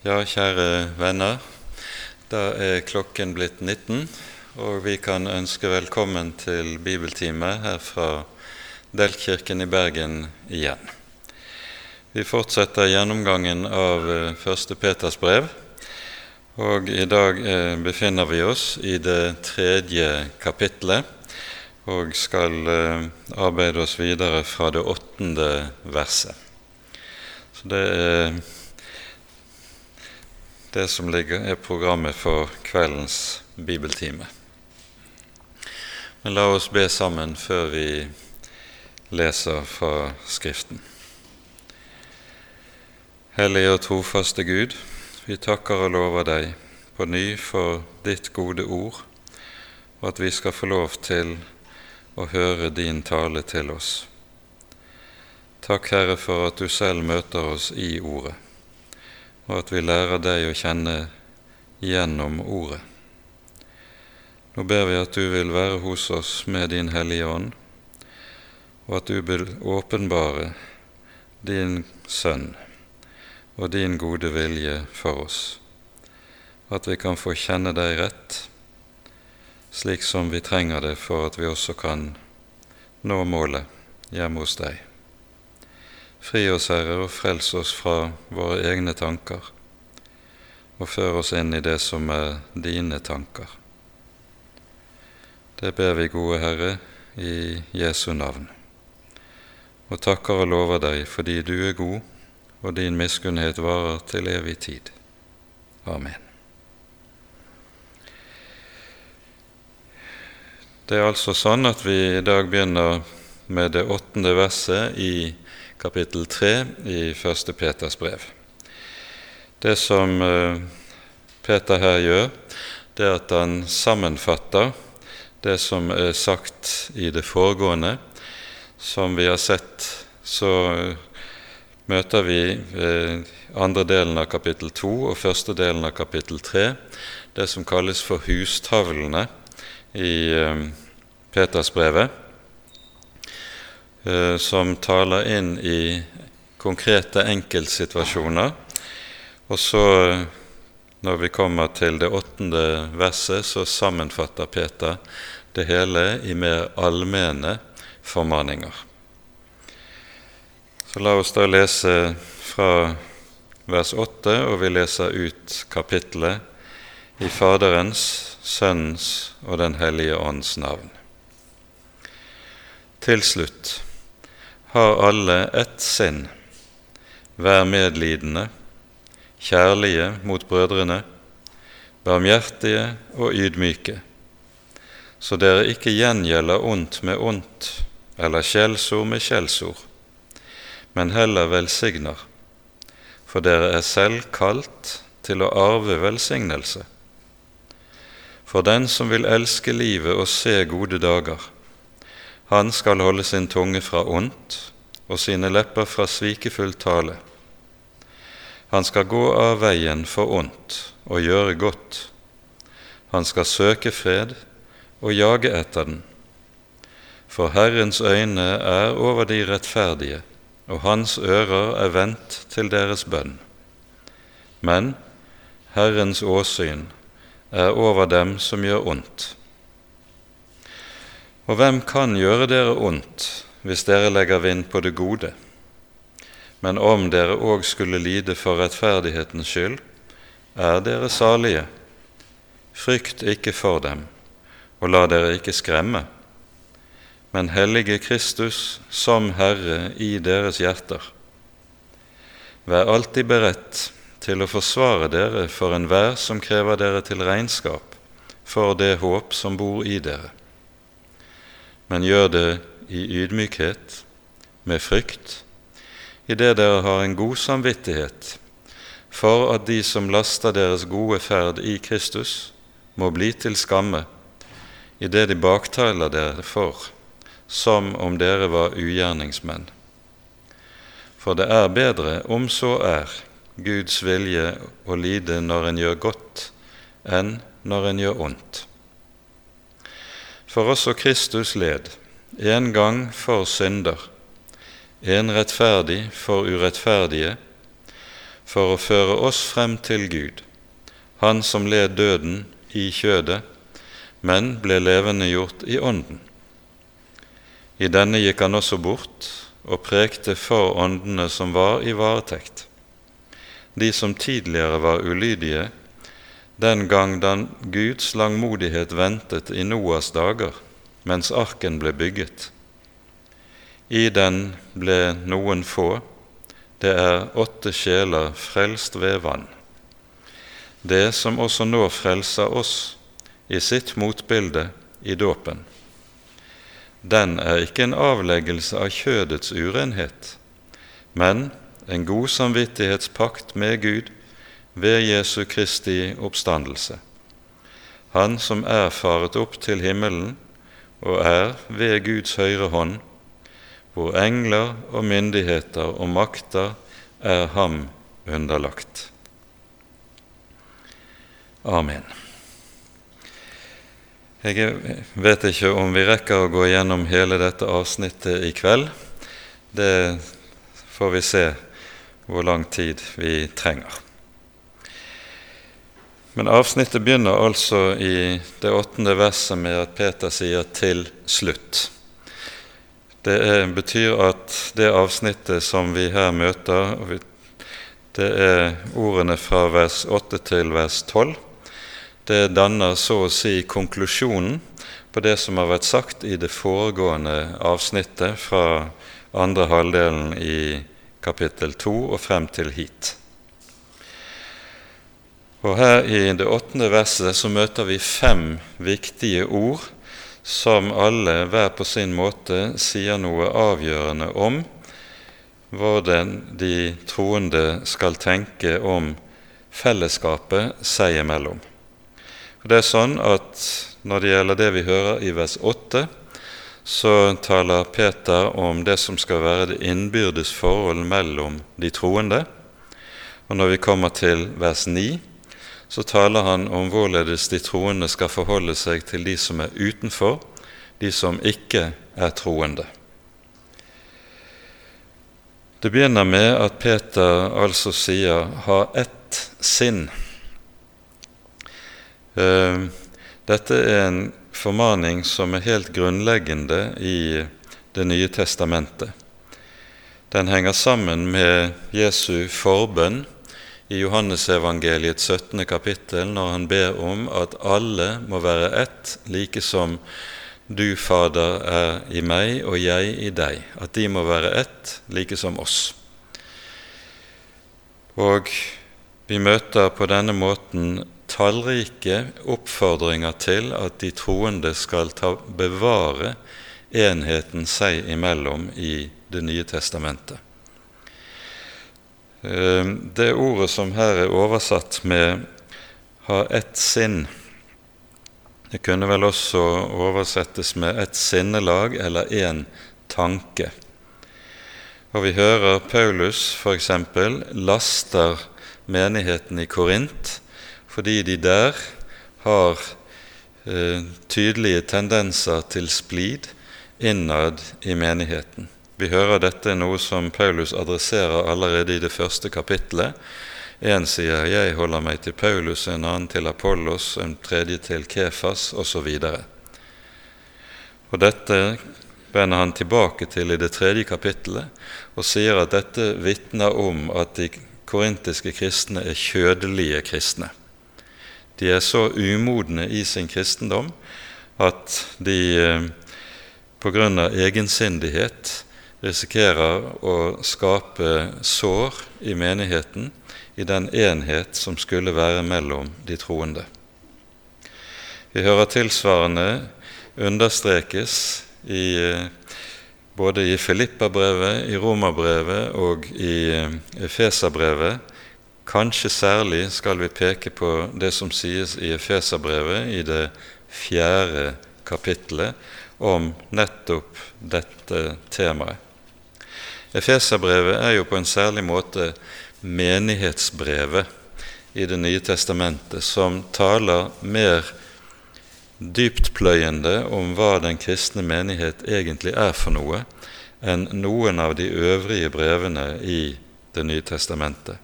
Ja, kjære venner. Da er klokken blitt 19, og vi kan ønske velkommen til bibeltime her fra Delkirken i Bergen igjen. Vi fortsetter gjennomgangen av eh, Første Peters brev, og i dag eh, befinner vi oss i det tredje kapitlet og skal eh, arbeide oss videre fra det åttende verset. Så det er det som ligger, er programmet for kveldens bibeltime. Men la oss be sammen før vi leser fra Skriften. Hellige og trofaste Gud, vi takker og lover deg på ny for ditt gode ord, og at vi skal få lov til å høre din tale til oss. Takk, Herre, for at du selv møter oss i Ordet og at vi lærer deg å kjenne gjennom Ordet. Nå ber vi at du vil være hos oss med din Hellige Ånd, og at du vil åpenbare din Sønn og din gode vilje for oss, at vi kan få kjenne deg rett, slik som vi trenger det for at vi også kan nå målet hjemme hos deg. Fri oss, Herre, og frels oss fra våre egne tanker, og før oss inn i det som er dine tanker. Det ber vi, gode Herre, i Jesu navn, og takker og lover deg fordi du er god, og din miskunnhet varer til evig tid. Amen. Det er altså sånn at vi i dag begynner med det åttende verset i kapittel 3 i første Peters brev. Det som eh, Peter her gjør, det er at han sammenfatter det som er sagt i det foregående. Som vi har sett, så møter vi andre delen av kapittel 2 og første delen av kapittel 3 det som kalles for hustavlene i eh, Peters brevet. Eh, som taler inn i konkrete enkeltsituasjoner. Og så, når vi kommer til det åttende verset, så sammenfatter Peter det hele i mer allmenne formaninger. Så la oss da lese fra vers 8, og vi leser ut kapittelet i Faderens, Sønnens og Den hellige ånds navn. Til slutt har alle ett sinn. Vær medlidende, kjærlige mot brødrene, barmhjertige og ydmyke, så dere ikke gjengjelder ondt med ondt eller skjellsord med skjellsord, men heller velsigner, for dere er selv kalt til å arve velsignelse. For den som vil elske livet og se gode dager, han skal holde sin tunge fra ondt og sine lepper fra svikefull tale. Han skal gå av veien for ondt og gjøre godt. Han skal søke fred og jage etter den. For Herrens øyne er over de rettferdige, og hans ører er vendt til deres bønn. Men Herrens åsyn er over dem som gjør ondt. Og hvem kan gjøre dere ondt hvis dere legger vind på det gode? Men om dere òg skulle lide for rettferdighetens skyld, er dere salige. Frykt ikke for dem, og la dere ikke skremme, men hellige Kristus som Herre i deres hjerter. Vær alltid beredt til å forsvare dere for enhver som krever dere til regnskap for det håp som bor i dere men gjør det i ydmykhet, med frykt, idet dere har en god samvittighet for at de som laster deres gode ferd i Kristus, må bli til skamme idet de baktaler dere for, som om dere var ugjerningsmenn. For det er bedre, om så er, Guds vilje å lide når en gjør godt, enn når en gjør ondt. For også Kristus led, en gang for synder, en rettferdig for urettferdige, for å føre oss frem til Gud, Han som led døden i kjødet, men ble levende gjort i ånden. I denne gikk han også bort og prekte for åndene som var i varetekt, de som tidligere var ulydige, den gang da Guds langmodighet ventet i Noas dager, mens arken ble bygget. I den ble noen få, det er åtte sjeler frelst ved vann. Det som også nå frelser oss i sitt motbilde i dåpen. Den er ikke en avleggelse av kjødets urenhet, men en god samvittighetspakt med Gud ved Jesu Kristi oppstandelse. Han som er faret opp til himmelen og er ved Guds høyre hånd, hvor engler og myndigheter og makter er ham underlagt. Amen. Jeg vet ikke om vi rekker å gå gjennom hele dette avsnittet i kveld. Det får vi se hvor lang tid vi trenger. Men avsnittet begynner altså i det åttende verset med at Peter sier 'til slutt'. Det er, betyr at det avsnittet som vi her møter, det er ordene fra vers 8 til vers 12. Det danner så å si konklusjonen på det som har vært sagt i det foregående avsnittet fra andre halvdelen i kapittel 2 og frem til hit. Og Her i det åttende verset så møter vi fem viktige ord som alle hver på sin måte sier noe avgjørende om hvordan de troende skal tenke om fellesskapet seg imellom. Det er sånn at Når det gjelder det vi hører i vers 8, så taler Peter om det som skal være det innbyrdes forhold mellom de troende. Og når vi kommer til vers 9, så taler han om hvorledes de troende skal forholde seg til de som er utenfor, de som ikke er troende. Det begynner med at Peter altså sier 'ha ett sinn'. Eh, dette er en formaning som er helt grunnleggende i Det nye testamentet. Den henger sammen med Jesu forbønn i Johannesevangeliets 17. kapittel når han ber om at alle må være ett, like som du, Fader, er i meg og jeg i deg. At de må være ett, like som oss. Og vi møter på denne måten tallrike oppfordringer til at de troende skal ta, bevare enheten seg imellom i Det nye testamentet. Eh, det ordet som her er oversatt med 'ha ett sinn', det kunne vel også oversettes med 'ett sinnelag' eller 'én tanke'. Og vi hører Paulus f.eks. laster menigheten i Korint fordi de der har eh, tydelige tendenser til splid innad i menigheten. Vi hører dette er noe som Paulus adresserer allerede i det første kapittelet. En sier 'jeg holder meg til Paulus', en annen til Apollos, en tredje til Kefas osv. Og, og dette vender han tilbake til i det tredje kapittelet og sier at dette vitner om at de korintiske kristne er kjødelige kristne. De er så umodne i sin kristendom at de pga. grunn av egensindighet risikerer å skape sår i menigheten, i den enhet som skulle være mellom de troende. Vi hører tilsvarende understrekes i, både i Filippabrevet, i Romerbrevet og i Efeserbrevet. Kanskje særlig skal vi peke på det som sies i Efeserbrevet i det fjerde kapittelet om nettopp dette temaet. Efeserbrevet er jo på en særlig måte menighetsbrevet i Det nye testamentet, som taler mer dyptpløyende om hva den kristne menighet egentlig er for noe, enn noen av de øvrige brevene i Det nye testamentet.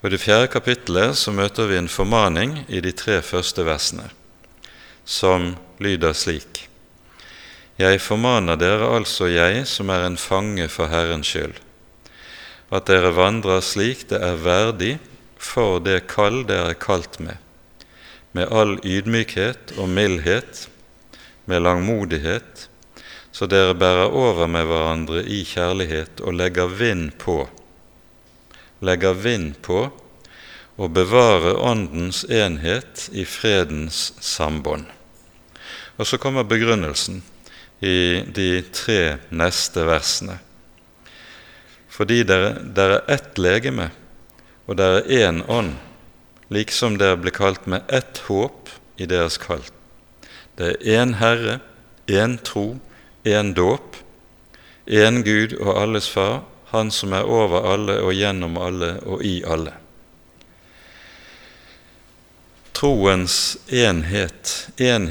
Og I det fjerde kapittelet så møter vi en formaning i de tre første versene, som lyder slik.: Jeg formaner dere altså, jeg som er en fange for Herrens skyld, at dere vandrer slik det er verdig for det kall dere er kalt med, med all ydmykhet og mildhet, med langmodighet, så dere bærer over med hverandre i kjærlighet og legger vind på legger vind på å bevare Åndens enhet i fredens sambånd. Og så kommer begrunnelsen i de tre neste versene. Fordi dere, dere er ett legeme, og dere er én ånd, liksom dere ble kalt med ett håp i deres kall. Det er én Herre, én tro, én dåp, én Gud og alles Far, Han som er over alle og gjennom alle og i alle. Troens enhet, en,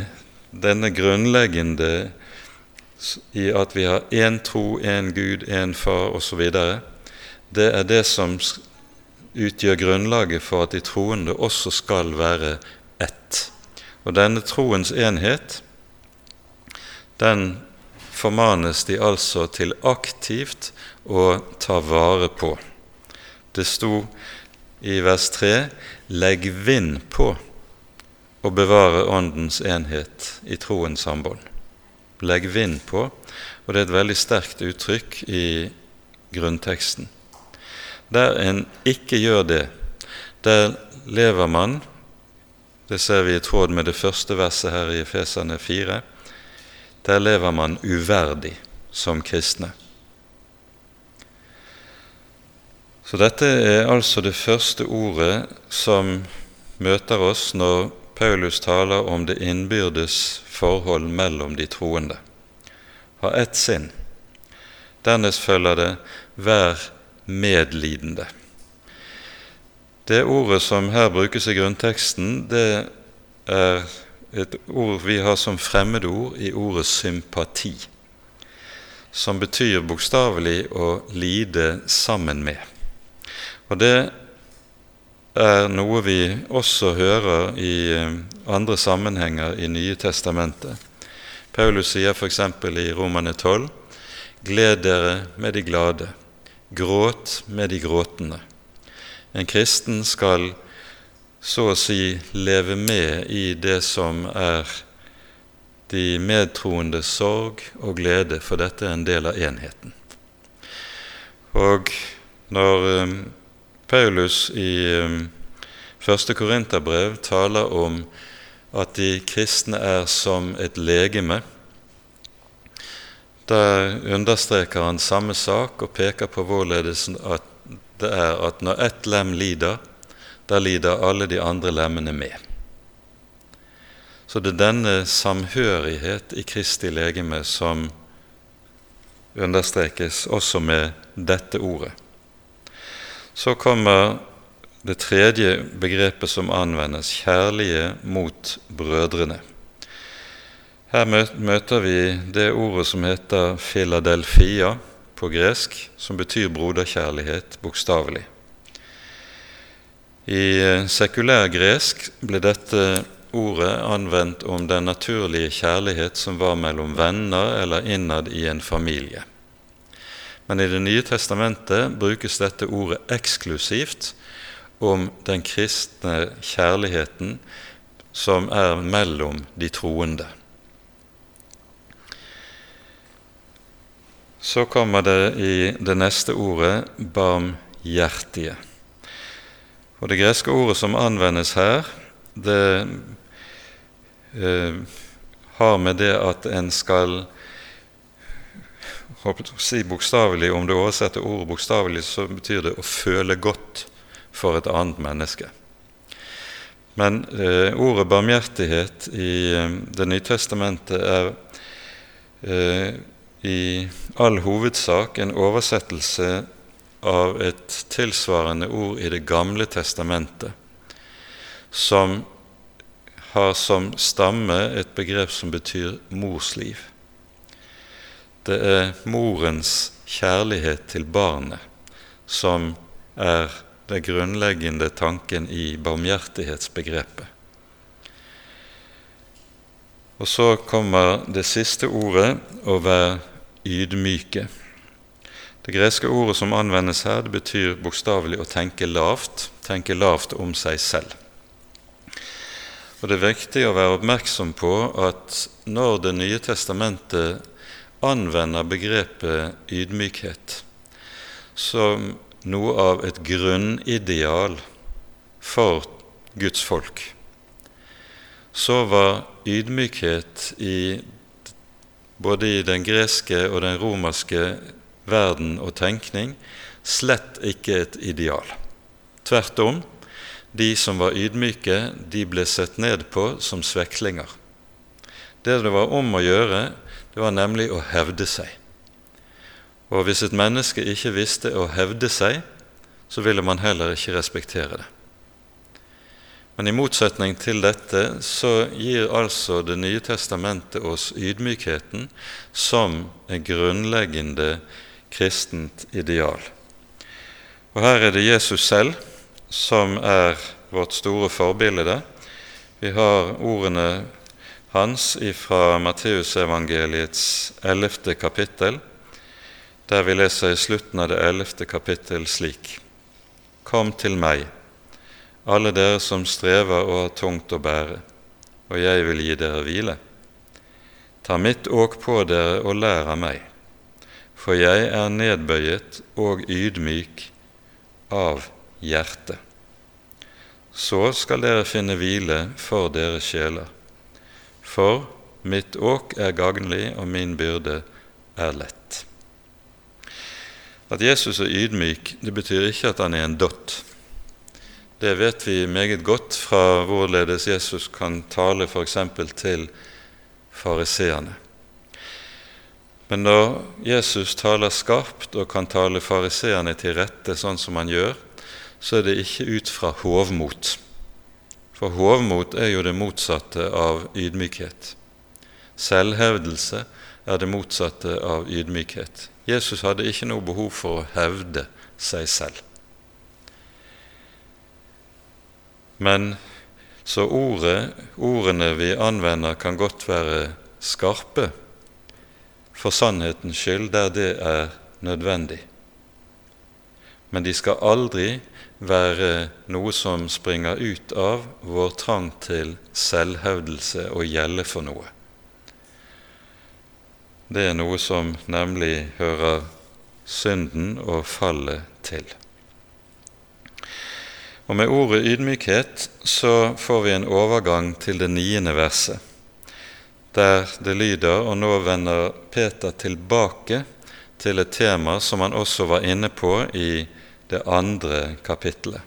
denne grunnleggende i at vi har én tro, én Gud, én Far osv., det er det som utgjør grunnlaget for at de troende også skal være ett. Og denne troens enhet, den formanes de altså til aktivt å ta vare på. Det sto i vers 3 legg vind på å bevare Åndens enhet i troens sambånd. Legg vind på, og det er et veldig sterkt uttrykk i grunnteksten. Der en ikke gjør det, der lever man Det ser vi i tråd med det første verset her i Efesane 4. Der lever man uverdig som kristne. Så dette er altså det første ordet som møter oss når Paulus taler om det innbyrdes forhold mellom de troende. Ha ett sinn. Dernest følger det 'vær medlidende'. Det ordet som her brukes i grunnteksten, det er et ord vi har som fremmedord i ordet sympati, som betyr bokstavelig å lide sammen med. Og det er noe vi også hører i eh, andre sammenhenger i Nye testamentet. Paulus sier f.eks. i Romane 12.: Gled dere med de glade, gråt med de gråtende. En kristen skal så å si leve med i det som er de medtroendes sorg og glede, for dette er en del av enheten. Og når eh, Paulus i um, første Korinterbrev taler om at de kristne er som et legeme. Der understreker han samme sak og peker på hvorledes at det er at når ett lem lider, da lider alle de andre lemmene med. Så det er denne samhørighet i Kristi legeme som understrekes også med dette ordet. Så kommer det tredje begrepet som anvendes, kjærlige mot brødrene. Her møter vi det ordet som heter Philadelphia på gresk, som betyr broderkjærlighet bokstavelig. I eh, sekulær gresk ble dette ordet anvendt om den naturlige kjærlighet som var mellom venner eller innad i en familie. Men i Det nye testamentet brukes dette ordet eksklusivt om den kristne kjærligheten som er mellom de troende. Så kommer det i det neste ordet 'barmhjertige'. Og Det greske ordet som anvendes her, det eh, har med det at en skal si bokstavelig, Om du oversetter ordet bokstavelig, så betyr det å føle godt for et annet menneske. Men eh, ordet barmhjertighet i eh, Det nye testamentet er eh, i all hovedsak en oversettelse av et tilsvarende ord i Det gamle testamentet, som har som stamme et begrep som betyr morsliv. Det er morens kjærlighet til barnet som er det grunnleggende tanken i barmhjertighetsbegrepet. Og så kommer det siste ordet å være ydmyke. Det greske ordet som anvendes her, det betyr bokstavelig å tenke lavt, tenke lavt om seg selv. Og Det er viktig å være oppmerksom på at når Det nye testamentet anvender begrepet ydmykhet som noe av et grunnideal for Guds folk, så var ydmykhet i både i den greske og den romerske verden og tenkning slett ikke et ideal. Tvert om, de som var ydmyke, de ble sett ned på som sveklinger. Det det var om å gjøre, det var nemlig å hevde seg. Og hvis et menneske ikke visste å hevde seg, så ville man heller ikke respektere det. Men i motsetning til dette så gir altså Det nye testamentet oss ydmykheten som en grunnleggende kristent ideal. Og Her er det Jesus selv som er vårt store forbilde. Vi har ordene hans fra Matteusevangeliets ellevte kapittel, der vi leser i slutten av det ellevte kapittel slik.: Kom til meg, alle dere som strever og har tungt å bære, og jeg vil gi dere hvile. Ta mitt åk på dere og lær av meg, for jeg er nedbøyet og ydmyk av hjerte. Så skal dere finne hvile for deres sjeler. For mitt åk er gagnlig, og min byrde er lett. At Jesus er ydmyk, det betyr ikke at han er en dott. Det vet vi meget godt fra hvorledes Jesus kan tale f.eks. til fariseerne. Men når Jesus taler skarpt og kan tale fariseerne til rette sånn som han gjør, så er det ikke ut fra hovmot. For hovmot er jo det motsatte av ydmykhet. Selvhevdelse er det motsatte av ydmykhet. Jesus hadde ikke noe behov for å hevde seg selv. Men så ordet, ordene vi anvender, kan godt være skarpe for sannhetens skyld der det er nødvendig. Men de skal aldri være noe som springer ut av vår trang til selvhevdelse og gjelde for noe. Det er noe som nemlig hører synden og fallet til. Og Med ordet ydmykhet så får vi en overgang til det niende verset, der det lyder, og nå vender Peter tilbake til et tema som han også var inne på i det andre kapittelet.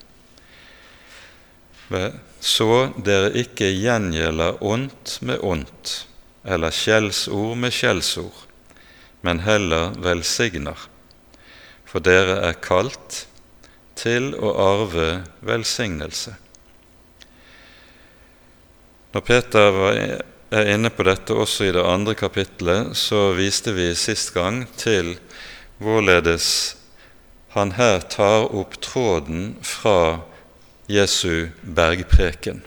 Så dere ikke gjengjelder ondt med ondt, eller skjellsord med skjellsord, men heller velsigner, for dere er kalt til å arve velsignelse. Når Peter er inne på dette også i det andre kapittelet, så viste vi sist gang til hvorledes han her tar opp tråden fra Jesu bergpreken.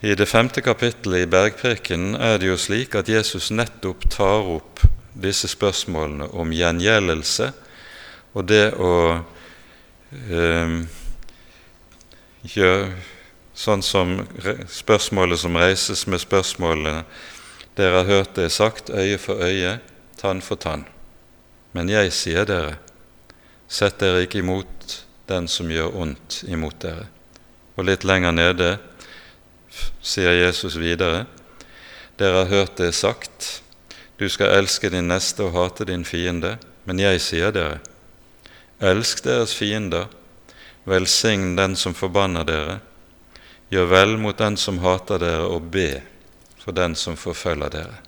I det femte kapittelet i bergprekenen er det jo slik at Jesus nettopp tar opp disse spørsmålene om gjengjeldelse og det å øh, gjøre sånn som spørsmålet som reises med spørsmålene Dere har hørt det sagt øye for øye, tann for tann. Men jeg sier dere, Sett dere ikke imot den som gjør ondt imot dere. Og litt lenger nede sier Jesus videre.: Dere har hørt det sagt, du skal elske din neste og hate din fiende. Men jeg sier dere, elsk deres fiender, velsign den som forbanner dere, gjør vel mot den som hater dere, og be for den som forfølger dere.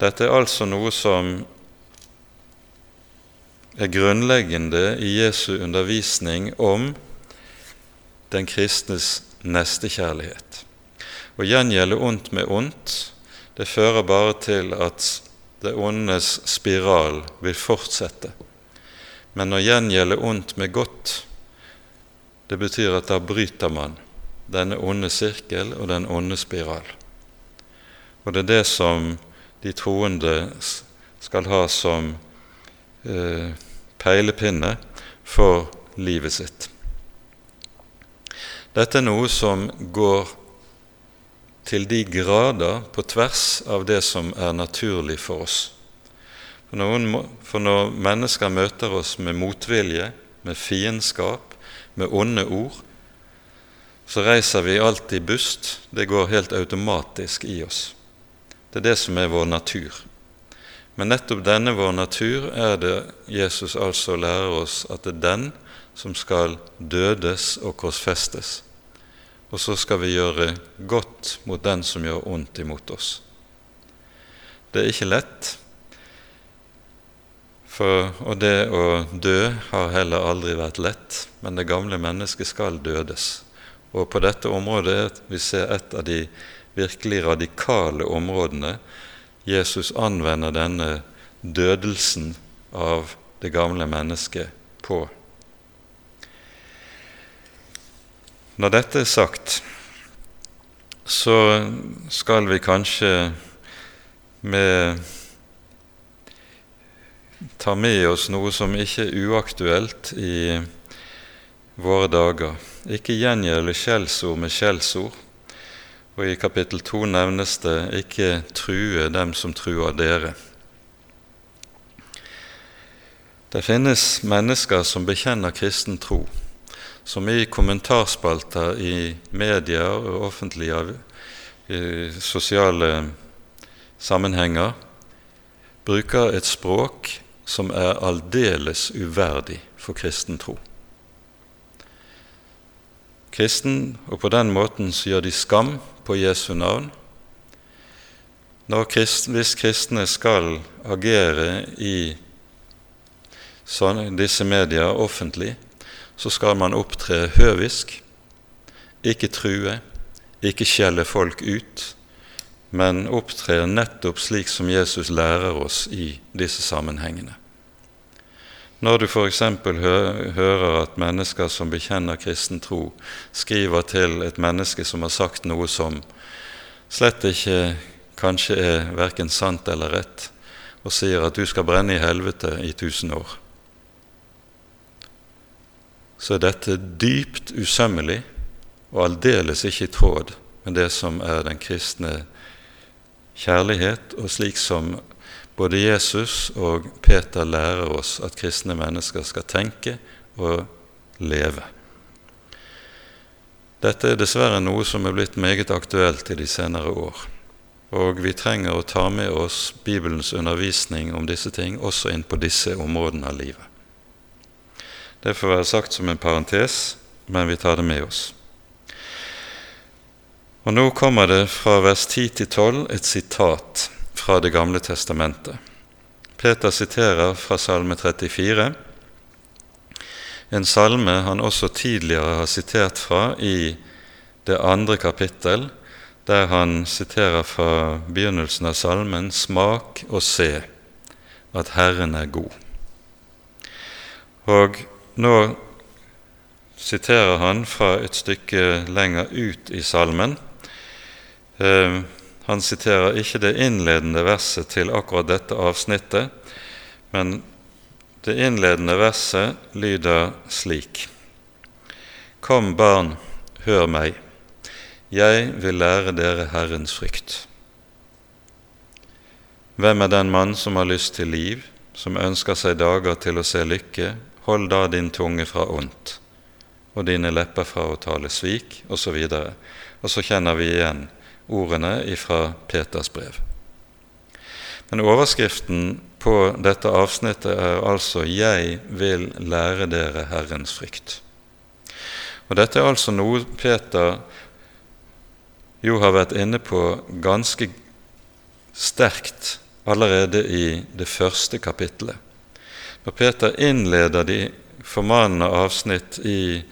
Dette er altså noe som er grunnleggende i Jesu undervisning om den kristnes nestekjærlighet. Å gjengjelde ondt med ondt, det fører bare til at det ondes spiral vil fortsette. Men å gjengjelde ondt med godt, det betyr at da bryter man denne onde sirkel og den onde spiral. Og det er det som de troende skal ha som peilepinne for livet sitt. Dette er noe som går til de grader på tvers av det som er naturlig for oss. For, noen, for når mennesker møter oss med motvilje, med fiendskap, med onde ord, så reiser vi alltid bust. Det går helt automatisk i oss. Det er det som er vår natur. Men nettopp denne vår natur er det Jesus altså lærer oss at det er den som skal dødes og korsfestes og så skal vi gjøre godt mot den som gjør ondt imot oss. Det er ikke lett, for, og det å dø har heller aldri vært lett, men det gamle mennesket skal dødes. Og på dette området vi ser et av de virkelig radikale områdene Jesus anvender denne dødelsen av det gamle mennesket på. Når dette er sagt, så skal vi kanskje med ta med oss noe som ikke er uaktuelt i våre dager. Ikke gjengjelde skjellsord med skjellsord. Og i kapittel 2 nevnes det 'ikke true dem som truer dere'. Det finnes mennesker som bekjenner kristen tro som i kommentarspalter i medier og offentlige sosiale sammenhenger bruker et språk som er aldeles uverdig for kristen tro. Kristen, og på den måten så gjør de skam på Jesu navn. Krist, hvis kristne skal agere i sånn, disse medier offentlig, så skal man opptre høvisk, ikke true, ikke skjelle folk ut, men opptre nettopp slik som Jesus lærer oss i disse sammenhengene. Når du f.eks. hører at mennesker som bekjenner kristen tro, skriver til et menneske som har sagt noe som slett ikke kanskje er verken sant eller rett, og sier at du skal brenne i helvete i tusen år så er dette dypt usømmelig og aldeles ikke i tråd med det som er den kristne kjærlighet, og slik som både Jesus og Peter lærer oss at kristne mennesker skal tenke og leve. Dette er dessverre noe som er blitt meget aktuelt i de senere år. Og vi trenger å ta med oss Bibelens undervisning om disse ting også inn på disse områdene av livet. Det får være sagt som en parentes, men vi tar det med oss. Og Nå kommer det fra vers 10 til 12 et sitat fra Det gamle testamentet. Peter siterer fra Salme 34, en salme han også tidligere har sitert fra i det andre kapittel, der han siterer fra begynnelsen av salmen 'Smak og se at Herren er god'. Og nå siterer han fra et stykke lenger ut i salmen. Eh, han siterer ikke det innledende verset til akkurat dette avsnittet, men det innledende verset lyder slik.: Kom, barn, hør meg, jeg vil lære dere Herrens frykt. Hvem er den mann som har lyst til liv, som ønsker seg dager til å se lykke Hold da din tunge fra ondt og dine lepper fra å tale svik, osv. Og, så og så kjenner vi igjen ordene fra Peters brev. Men overskriften på dette avsnittet er altså 'Jeg vil lære dere Herrens frykt'. Og Dette er altså noe Peter jo har vært inne på ganske sterkt allerede i det første kapittelet. Når Peter innleder de formanende avsnitt i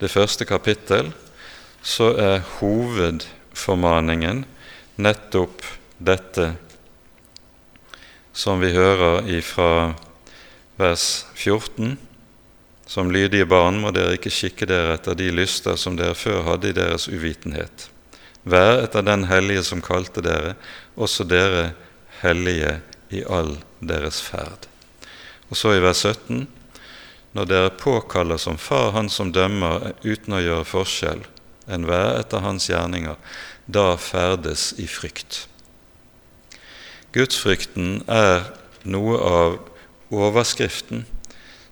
det første kapittel, så er hovedformaningen nettopp dette som vi hører fra vers 14. Som lydige barn må dere ikke skikke dere etter de lyster som dere før hadde i deres uvitenhet. Vær etter den hellige som kalte dere, også dere hellige i all deres ferd. Og så i vers 17.: Når dere påkaller som far han som dømmer uten å gjøre forskjell, enhver etter hans gjerninger, da ferdes i frykt. Gudsfrykten er noe av overskriften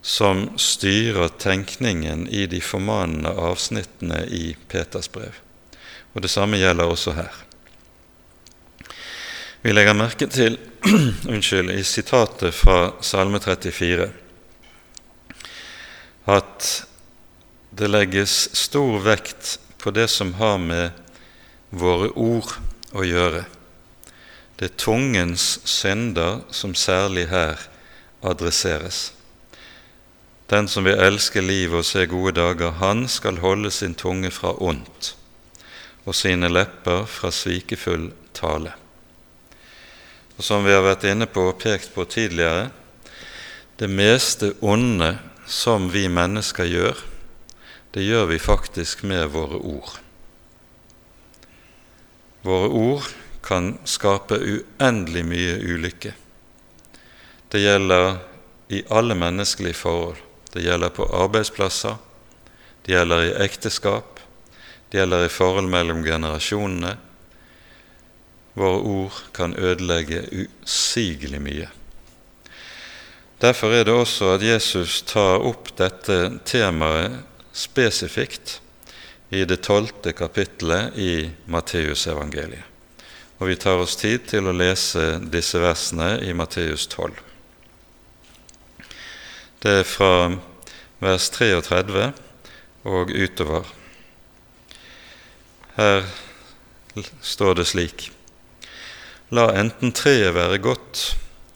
som styrer tenkningen i de formanende avsnittene i Peters brev. Og Det samme gjelder også her. Vi legger merke til unnskyld, i sitatet fra Salme 34 at det legges stor vekt på det som har med våre ord å gjøre. Det er tungens synder som særlig her adresseres. Den som vil elske livet og se gode dager, han skal holde sin tunge fra ondt og sine lepper fra svikefull tale. Og Som vi har vært inne på og pekt på tidligere, det meste onde som vi mennesker gjør, det gjør vi faktisk med våre ord. Våre ord kan skape uendelig mye ulykke. Det gjelder i alle menneskelige forhold. Det gjelder på arbeidsplasser, det gjelder i ekteskap, det gjelder i forhold mellom generasjonene. Våre ord kan ødelegge usigelig mye. Derfor er det også at Jesus tar opp dette temaet spesifikt i det tolvte kapittelet i Matteusevangeliet. Og vi tar oss tid til å lese disse versene i Matteus 12. Det er fra vers 33 og utover. Her står det slik.: La enten treet være godt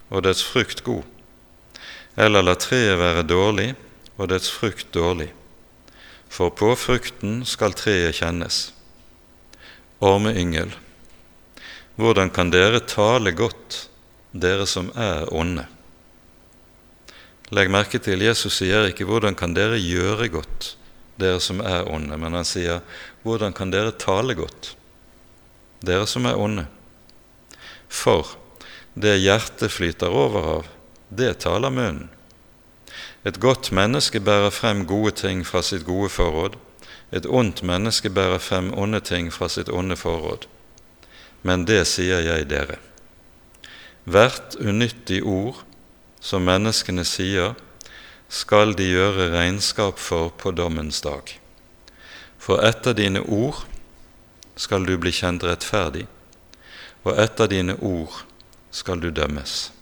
og dets frukt god, eller la treet være dårlig og dets frukt dårlig, for på frukten skal treet kjennes. Ormeyngel, hvordan kan dere tale godt, dere som er onde? Legg merke til Jesus sier ikke 'hvordan kan dere gjøre godt', dere som er onde, men han sier 'hvordan kan dere tale godt', dere som er onde? For det hjertet flyter over av, det taler munnen. Et godt menneske bærer frem gode ting fra sitt gode forråd. Et ondt menneske bærer frem onde ting fra sitt onde forråd. Men det sier jeg dere. Hvert unyttig ord som menneskene sier, skal de gjøre regnskap for på dommens dag. For etter dine ord skal du bli kjent rettferdig, og etter dine ord skal du dømmes.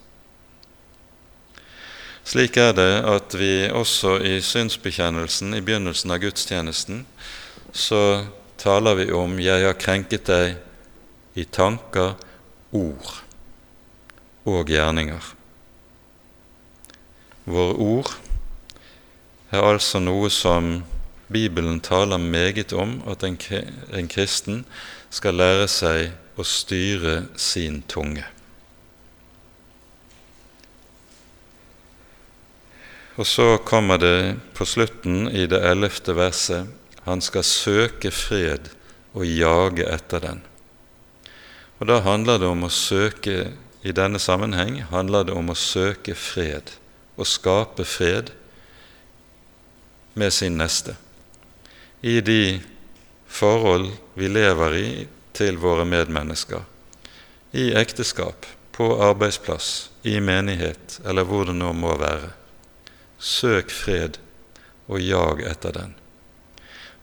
Slik er det at vi også i synsbekjennelsen i begynnelsen av gudstjenesten så taler vi om 'Jeg har krenket deg i tanker, ord og gjerninger'. Våre ord er altså noe som Bibelen taler meget om at en, en kristen skal lære seg å styre sin tunge. Og så kommer det på slutten i det ellevte verset han skal søke fred og jage etter den. Og Da handler det om å søke i denne sammenheng handler det om å søke fred å skape fred med sin neste i de forhold vi lever i til våre medmennesker, i ekteskap, på arbeidsplass, i menighet eller hvor det nå må være. Søk fred og jag etter den.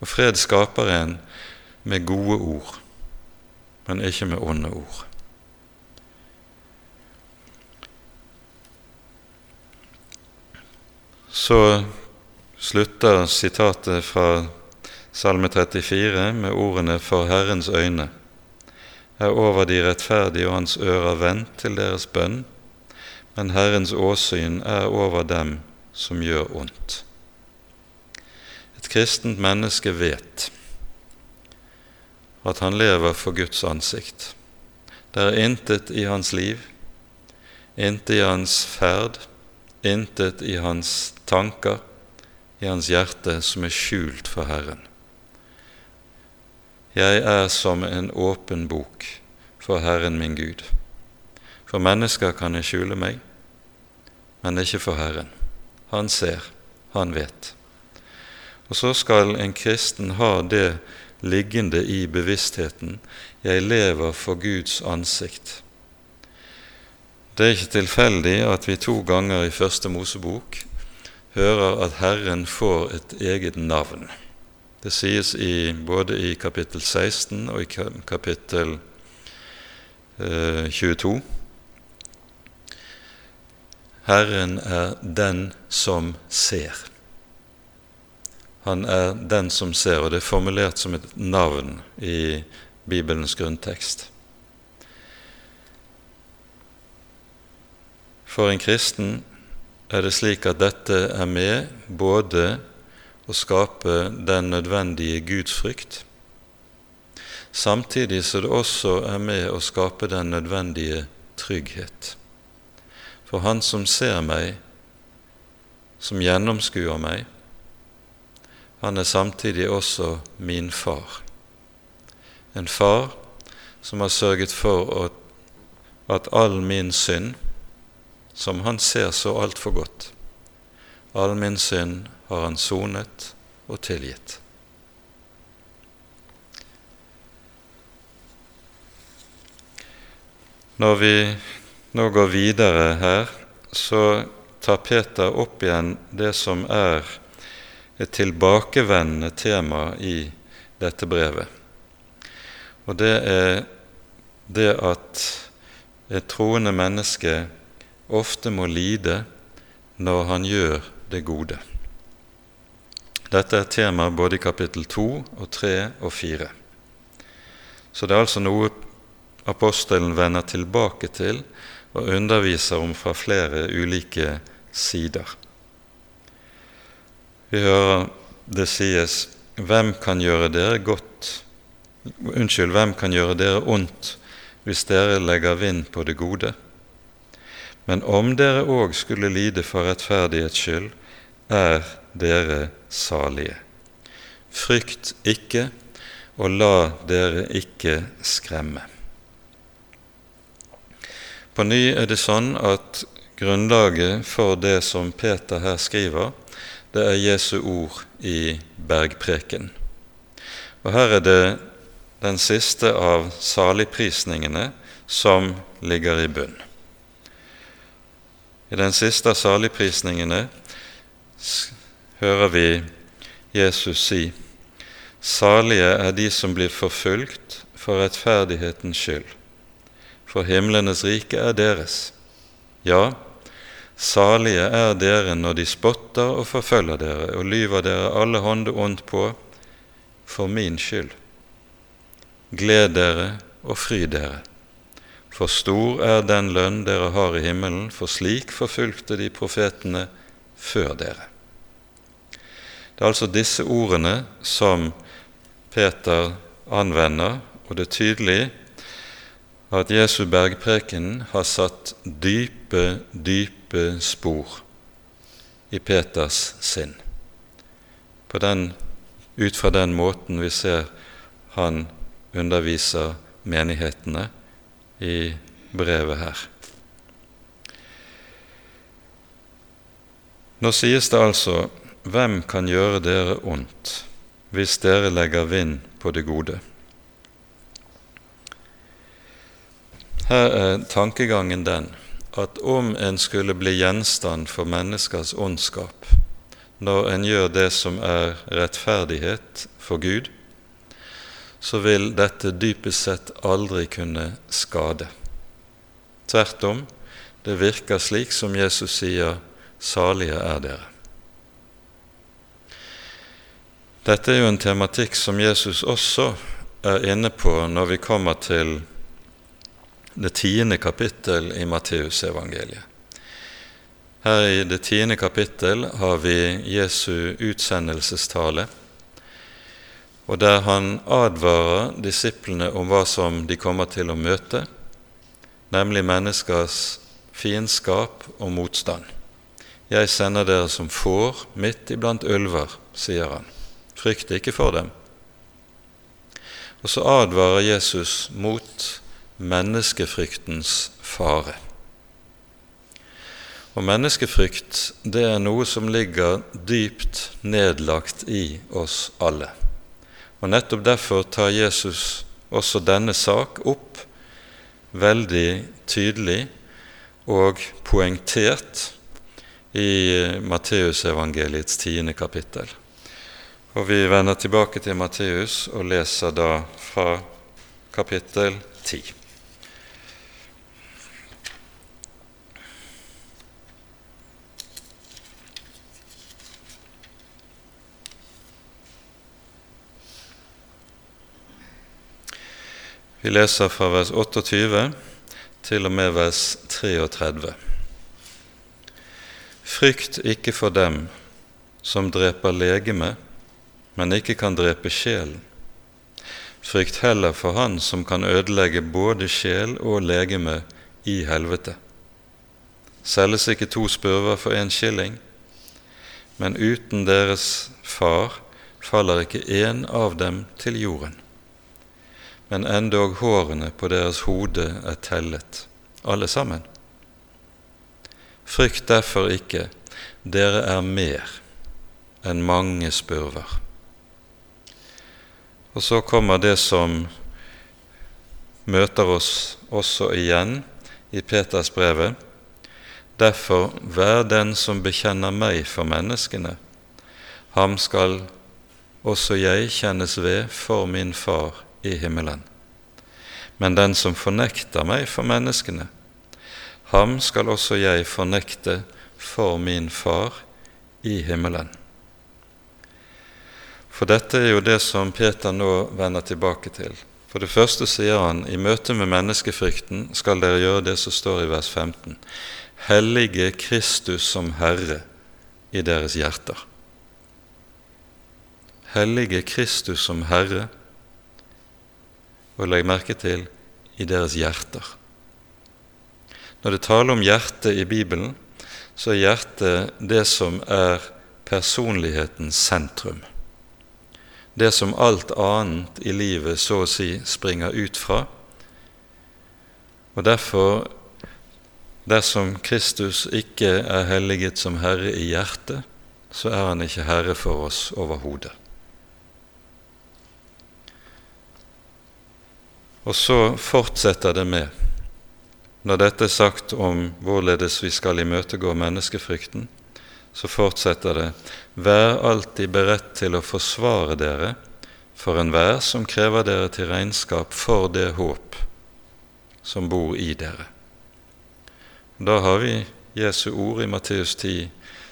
Og fred skaper en med gode ord, men ikke med onde ord. Så slutter sitatet fra Salme 34 med ordene 'For Herrens øyne er over de rettferdige, og hans ører vendt til deres bønn', men Herrens åsyn er over dem som gjør ondt. Et kristent menneske vet at han lever for Guds ansikt. Det er intet i hans liv, intet i hans ferd, intet i hans tanker, i hans hjerte, som er skjult for Herren. Jeg er som en åpen bok for Herren min Gud. For mennesker kan jeg skjule meg, men ikke for Herren. Han ser, han vet. Og så skal en kristen ha det liggende i bevisstheten jeg lever for Guds ansikt. Det er ikke tilfeldig at vi to ganger i Første Mosebok hører at Herren får et eget navn. Det sies i, både i kapittel 16 og i kapittel eh, 22. Herren er den som ser. Han er den som ser, og det er formulert som et navn i Bibelens grunntekst. For en kristen er det slik at dette er med både å skape den nødvendige gudsfrykt, samtidig som det også er med å skape den nødvendige trygghet. For Han som ser meg, som gjennomskuer meg, han er samtidig også min far. En far som har sørget for at all min synd, som han ser så altfor godt, all min synd har han sonet og tilgitt. Når vi nå går videre her, så tar Peter opp igjen det som er et tilbakevendende tema i dette brevet. Og det er det at et troende menneske ofte må lide når han gjør det gode. Dette er tema både i kapittel 2 og 3 og 4. Så det er altså noe apostelen vender tilbake til og underviser om fra flere ulike sider. Vi hører det sies hvem kan gjøre dere godt Unnskyld, hvem kan gjøre dere ondt hvis dere legger vind på det gode? Men om dere òg skulle lide for rettferdighets skyld, er dere salige. Frykt ikke, og la dere ikke skremme. På ny er det sånn at grunnlaget for det som Peter her skriver, det er Jesu ord i bergpreken. Og Her er det den siste av saligprisningene som ligger i bunn. I den siste av saligprisningene hører vi Jesus si:" Salige er de som blir forfulgt for rettferdighetens skyld, for himlenes rike er deres. Ja, Salige er dere når de spotter og forfølger dere og lyver dere alle hånde ondt på for min skyld. Gled dere og fry dere, for stor er den lønn dere har i himmelen, for slik forfulgte de profetene før dere. Det er altså disse ordene som Peter anvender, og det er tydelig at Jesu bergpreken har satt dype, dype spor i Peters sinn, den, ut fra den måten vi ser han underviser menighetene i brevet her. Nå sies det altså hvem kan gjøre dere ondt hvis dere legger vind på det gode? Her er tankegangen den at om en skulle bli gjenstand for menneskers ondskap når en gjør det som er rettferdighet for Gud, så vil dette dypest sett aldri kunne skade. Tvert om, det virker slik som Jesus sier, 'Salige er dere'. Dette er jo en tematikk som Jesus også er inne på når vi kommer til det tiende kapittel i Matteusevangeliet. Her i det tiende kapittel har vi Jesu utsendelsestale, og der han advarer disiplene om hva som de kommer til å møte, nemlig menneskers fiendskap og motstand jeg sender dere som får midt iblant ulver, sier han. Frykt ikke for dem. Og så advarer Jesus mot menneskefryktens fare. Og menneskefrykt, det er noe som ligger dypt nedlagt i oss alle. Og nettopp derfor tar Jesus også denne sak opp veldig tydelig og poengtert i Matteusevangeliets tiende kapittel. Og Vi vender tilbake til Matteus og leser da fra kapittel ti. Vi leser fra vers 28 til og med vers 33. Frykt ikke for dem som dreper legeme, men ikke kan drepe sjelen. Frykt heller for Han som kan ødelegge både sjel og legeme i helvete. Selges ikke to spurver for én skilling, men uten deres far faller ikke én av dem til jorden men endog hårene på deres hode er tellet, alle sammen. Frykt derfor ikke, dere er mer enn mange spurver. Og så kommer det som møter oss også igjen i Peters brevet. Derfor, vær den som bekjenner meg for menneskene, ham skal også jeg kjennes ved for min Far i himmelen. Men den som fornekter meg for menneskene, ham skal også jeg fornekte for min Far i himmelen. For dette er jo det som Peter nå vender tilbake til. For det første sier han i møte med menneskefrykten skal dere gjøre det som står i vers 15. Hellige Kristus som Herre i deres hjerter. Hellige Kristus som Herre og legg merke til i deres hjerter. Når det taler om hjertet i Bibelen, så er hjertet det som er personlighetens sentrum. Det som alt annet i livet så å si springer ut fra. Og derfor, dersom Kristus ikke er helliget som Herre i hjertet, så er han ikke Herre for oss overhodet. Og så fortsetter det med, når dette er sagt om hvorledes vi skal imøtegå menneskefrykten, så fortsetter det Vær alltid beredt til å forsvare dere for enhver som krever dere til regnskap for det håp som bor i dere. Da har vi Jesu ord i Matteus 10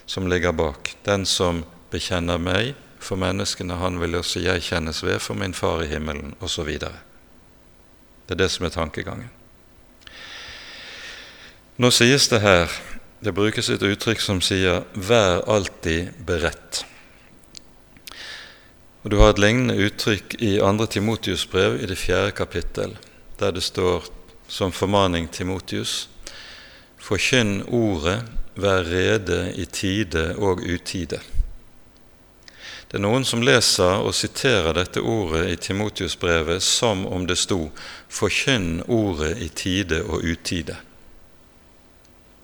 som ligger bak. Den som bekjenner meg for menneskene, han vil også jeg kjennes ved for min Far i himmelen, osv. Det er det som er tankegangen. Nå sies det her Det brukes et uttrykk som sier 'vær alltid beredt'. Og Du har et lignende uttrykk i 2. Timotius brev i det fjerde kapittel, der det står som formaning Timotius Forkynn ordet, vær rede i tide og utide. Det er noen som leser og siterer dette ordet i Timotius-brevet som om det sto 'forkynn ordet i tide og utide'.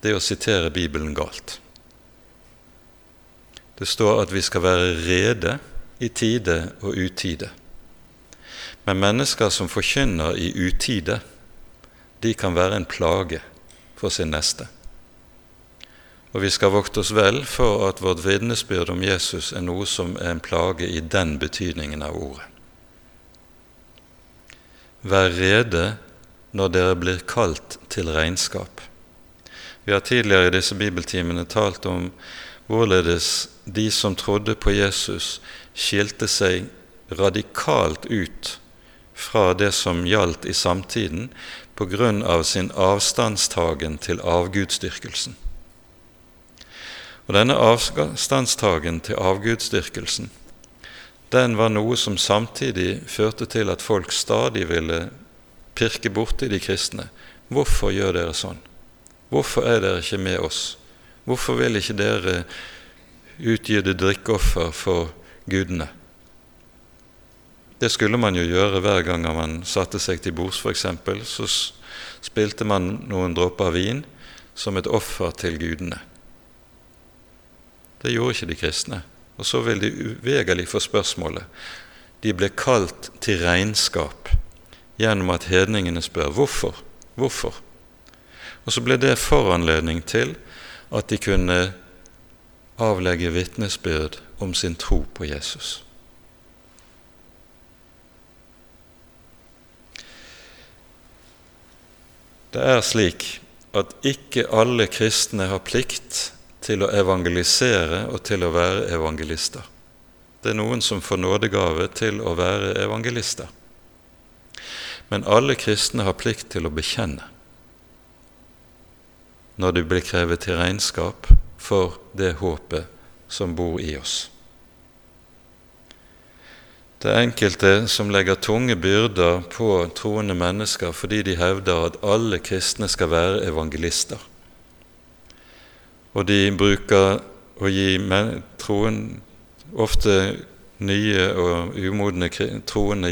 Det er å sitere Bibelen galt. Det står at vi skal være rede i tide og utide. Men mennesker som forkynner i utide, de kan være en plage for sin neste. Og vi skal vokte oss vel for at vårt vitnesbyrd om Jesus er noe som er en plage i den betydningen av ordet. Vær rede når dere blir kalt til regnskap. Vi har tidligere i disse bibeltimene talt om hvorledes de som trodde på Jesus, skilte seg radikalt ut fra det som gjaldt i samtiden, på grunn av sin avstandstagen til avgudsdyrkelsen. Og denne avstandstagen til avgudsdyrkelsen den var noe som samtidig førte til at folk stadig ville pirke borti de kristne. Hvorfor gjør dere sånn? Hvorfor er dere ikke med oss Hvorfor vil ikke dere utgi drikkeoffer for gudene? Det skulle man jo gjøre hver gang man satte seg til bords, f.eks. Så spilte man noen dråper vin som et offer til gudene. Det gjorde ikke de kristne. Og så vil de uvegerlig få spørsmålet. De ble kalt til regnskap gjennom at hedningene spør hvorfor. Hvorfor? Og så ble det foranledning til at de kunne avlegge vitnesbyrd om sin tro på Jesus. Det er slik at ikke alle kristne har plikt til å evangelisere og til å være evangelister. Det er noen som får nådegave til å være evangelister. Men alle kristne har plikt til å bekjenne når de blir krevet til regnskap for det håpet som bor i oss. Det er enkelte som legger tunge byrder på troende mennesker fordi de hevder at alle kristne skal være evangelister. Og de bruker å gi troen ofte nye og umodne troende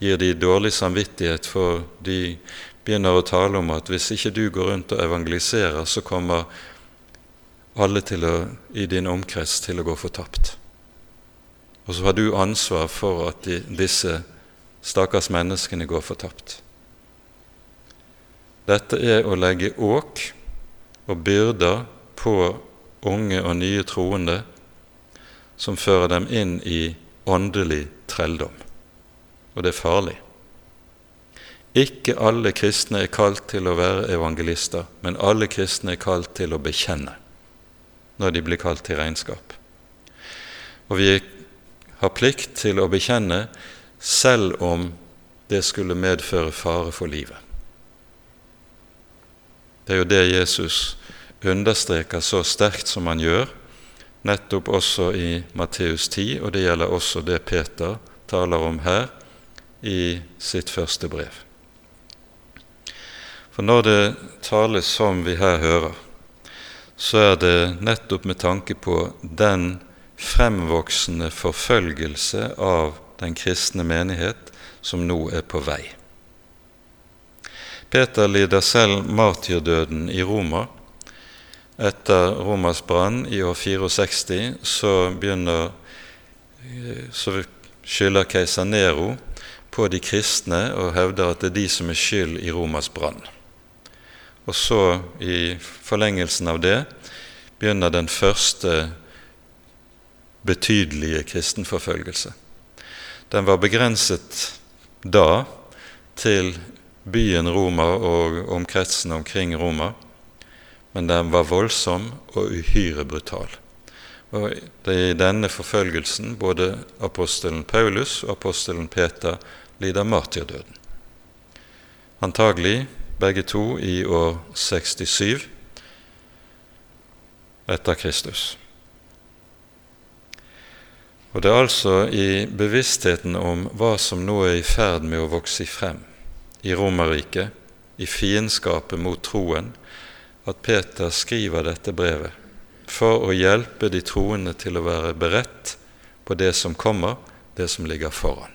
gir de dårlig samvittighet, for de begynner å tale om at hvis ikke du går rundt og evangeliserer, så kommer alle å, i din omkrets til å gå fortapt. Og så har du ansvar for at de, disse stakkars menneskene går fortapt. Dette er å legge åk og byrder på unge og nye troende som fører dem inn i åndelig trelldom. Og det er farlig. Ikke alle kristne er kalt til å være evangelister, men alle kristne er kalt til å bekjenne når de blir kalt til regnskap. Og vi har plikt til å bekjenne selv om det skulle medføre fare for livet. Det er jo det Jesus understreker så sterkt som han gjør, nettopp også i Matteus 10, og det gjelder også det Peter taler om her i sitt første brev. For når det tales som vi her hører, så er det nettopp med tanke på den fremvoksende forfølgelse av den kristne menighet som nå er på vei. Peter lider selv martyrdøden i Roma. Etter romersbrannen brann i år 64 så begynner så skylder keiser Nero på de kristne og hevder at det er de som er skyld i Romas brann. Og så, i forlengelsen av det, begynner den første betydelige kristenforfølgelse. Den var begrenset da til byen Roma og omkretsen omkring Roma, men den var voldsom og uhyre brutal. Og Det er i denne forfølgelsen både apostelen Paulus og apostelen Peter lider martyrdøden. Antagelig begge to i år 67 etter Kristus. Og Det er altså i bevisstheten om hva som nå er i ferd med å vokse frem i Romerriket, i fiendskapet mot troen, at Peter skriver dette brevet for å hjelpe de troende til å være beredt på det som kommer, det som ligger foran.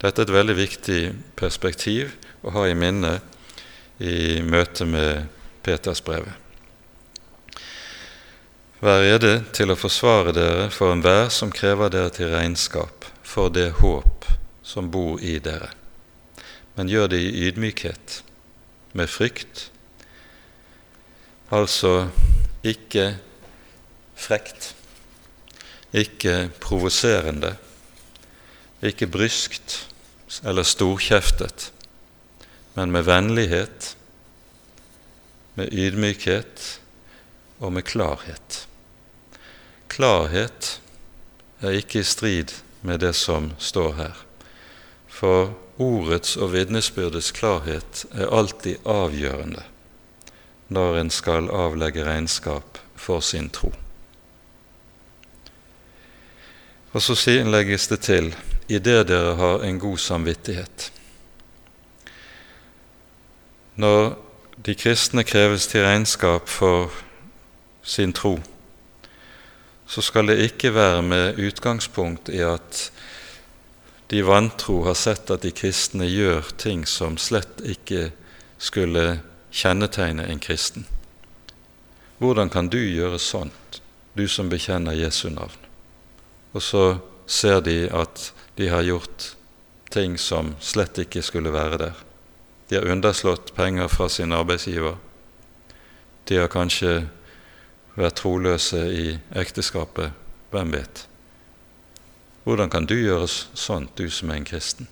Dette er et veldig viktig perspektiv å ha i minne i møte med Peters brevet. Vær rede til å forsvare dere for enhver som krever dere til regnskap for det håp som bor i dere, men gjør det i ydmykhet, med frykt, altså ikke frekt, ikke provoserende, ikke bryskt eller storkjeftet, men med vennlighet, med ydmykhet og med klarhet. Klarhet er ikke i strid med det som står her, for ordets og vitnesbyrdets klarhet er alltid avgjørende når en skal avlegge regnskap for sin tro. Og så legges det til i det dere har en god samvittighet. Når de kristne kreves til regnskap for sin tro, så skal det ikke være med utgangspunkt i at de vantro har sett at de kristne gjør ting som slett ikke skulle kjennetegne en kristen. Hvordan kan du gjøre sånt, du som bekjenner Jesu navn? Og så ser de at de har gjort ting som slett ikke skulle være der. De har underslått penger fra sin arbeidsgiver. De har kanskje vært troløse i ekteskapet. Hvem vet? Hvordan kan du gjøre sånt, du som er en kristen?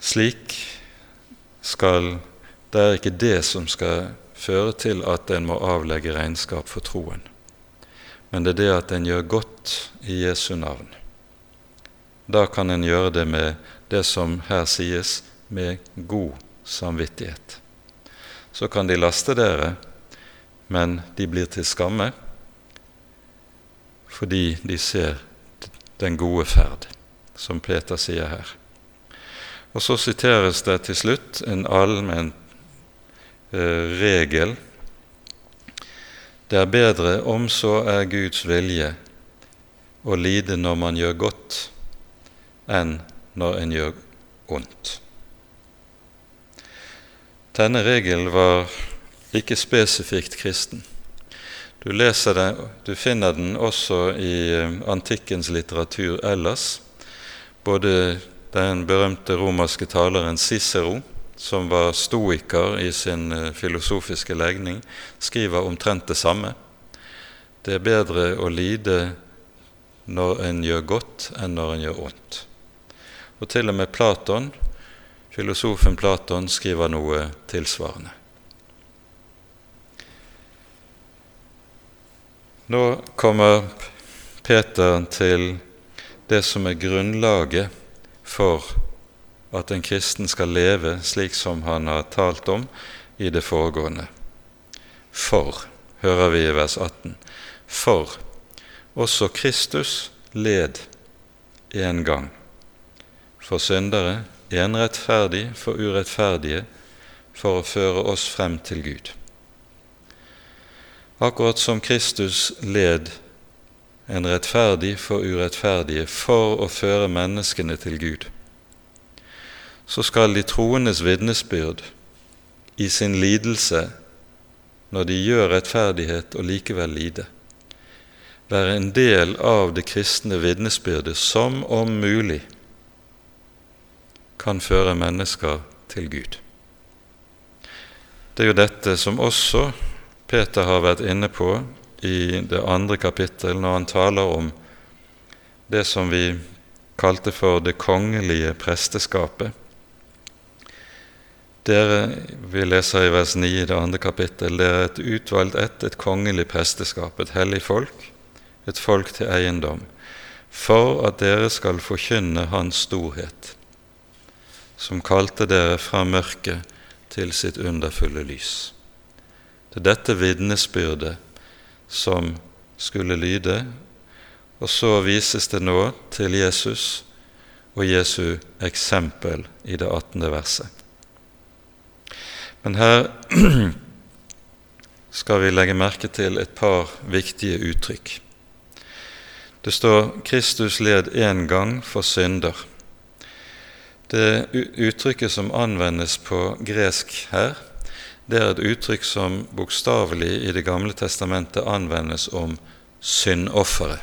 Slik skal Det er ikke det som skal føre til at en må avlegge regnskap for troen, men det er det at en gjør godt i Jesu navn. Da kan en gjøre det med det som her sies, med god samvittighet. Så kan de laste dere, men de blir til skamme fordi de ser den gode ferd, som Peter sier her. Og så siteres det til slutt en allmenn eh, regel. Det er bedre, om så er Guds vilje, å lide når man gjør godt, enn når en gjør ondt. Denne regelen var ikke spesifikt kristen. Du, den, du finner den også i eh, antikkens litteratur ellers. Både den berømte romerske taleren Cicero, som var stoiker i sin eh, filosofiske legning, skriver omtrent det samme. Det er bedre å lide når en gjør godt, enn når en gjør ondt. Og til og med Platon, filosofen Platon skriver noe tilsvarende. Nå kommer Peter til det som er grunnlaget for at en kristen skal leve slik som han har talt om i det foregående. For, hører vi i vers 18, for også Kristus led en gang for syndere, en rettferdig for urettferdige, for å føre oss frem til Gud akkurat som Kristus led en rettferdig for urettferdige for å føre menneskene til Gud, så skal de troendes vitnesbyrd i sin lidelse, når de gjør rettferdighet og likevel lide, være en del av det kristne vitnesbyrdet som om mulig kan føre mennesker til Gud. Det er jo dette som også Peter har vært inne på i det andre kapittel når han taler om det som vi kalte for det kongelige presteskapet. Dere, Vi leser i vers 9 i det andre kapittel, dere er et utvalgt ett, et kongelig presteskap, et hellig folk, et folk til eiendom, for at dere skal forkynne Hans storhet, som kalte dere fra mørket til sitt underfulle lys. Er dette vitnesbyrdet som skulle lyde, og så vises det nå til Jesus og Jesu eksempel i det 18. verset. Men her skal vi legge merke til et par viktige uttrykk. Det står 'Kristus led én gang for synder'. Det uttrykket som anvendes på gresk her, det er et uttrykk som bokstavelig i Det gamle testamentet anvendes om syndofferet.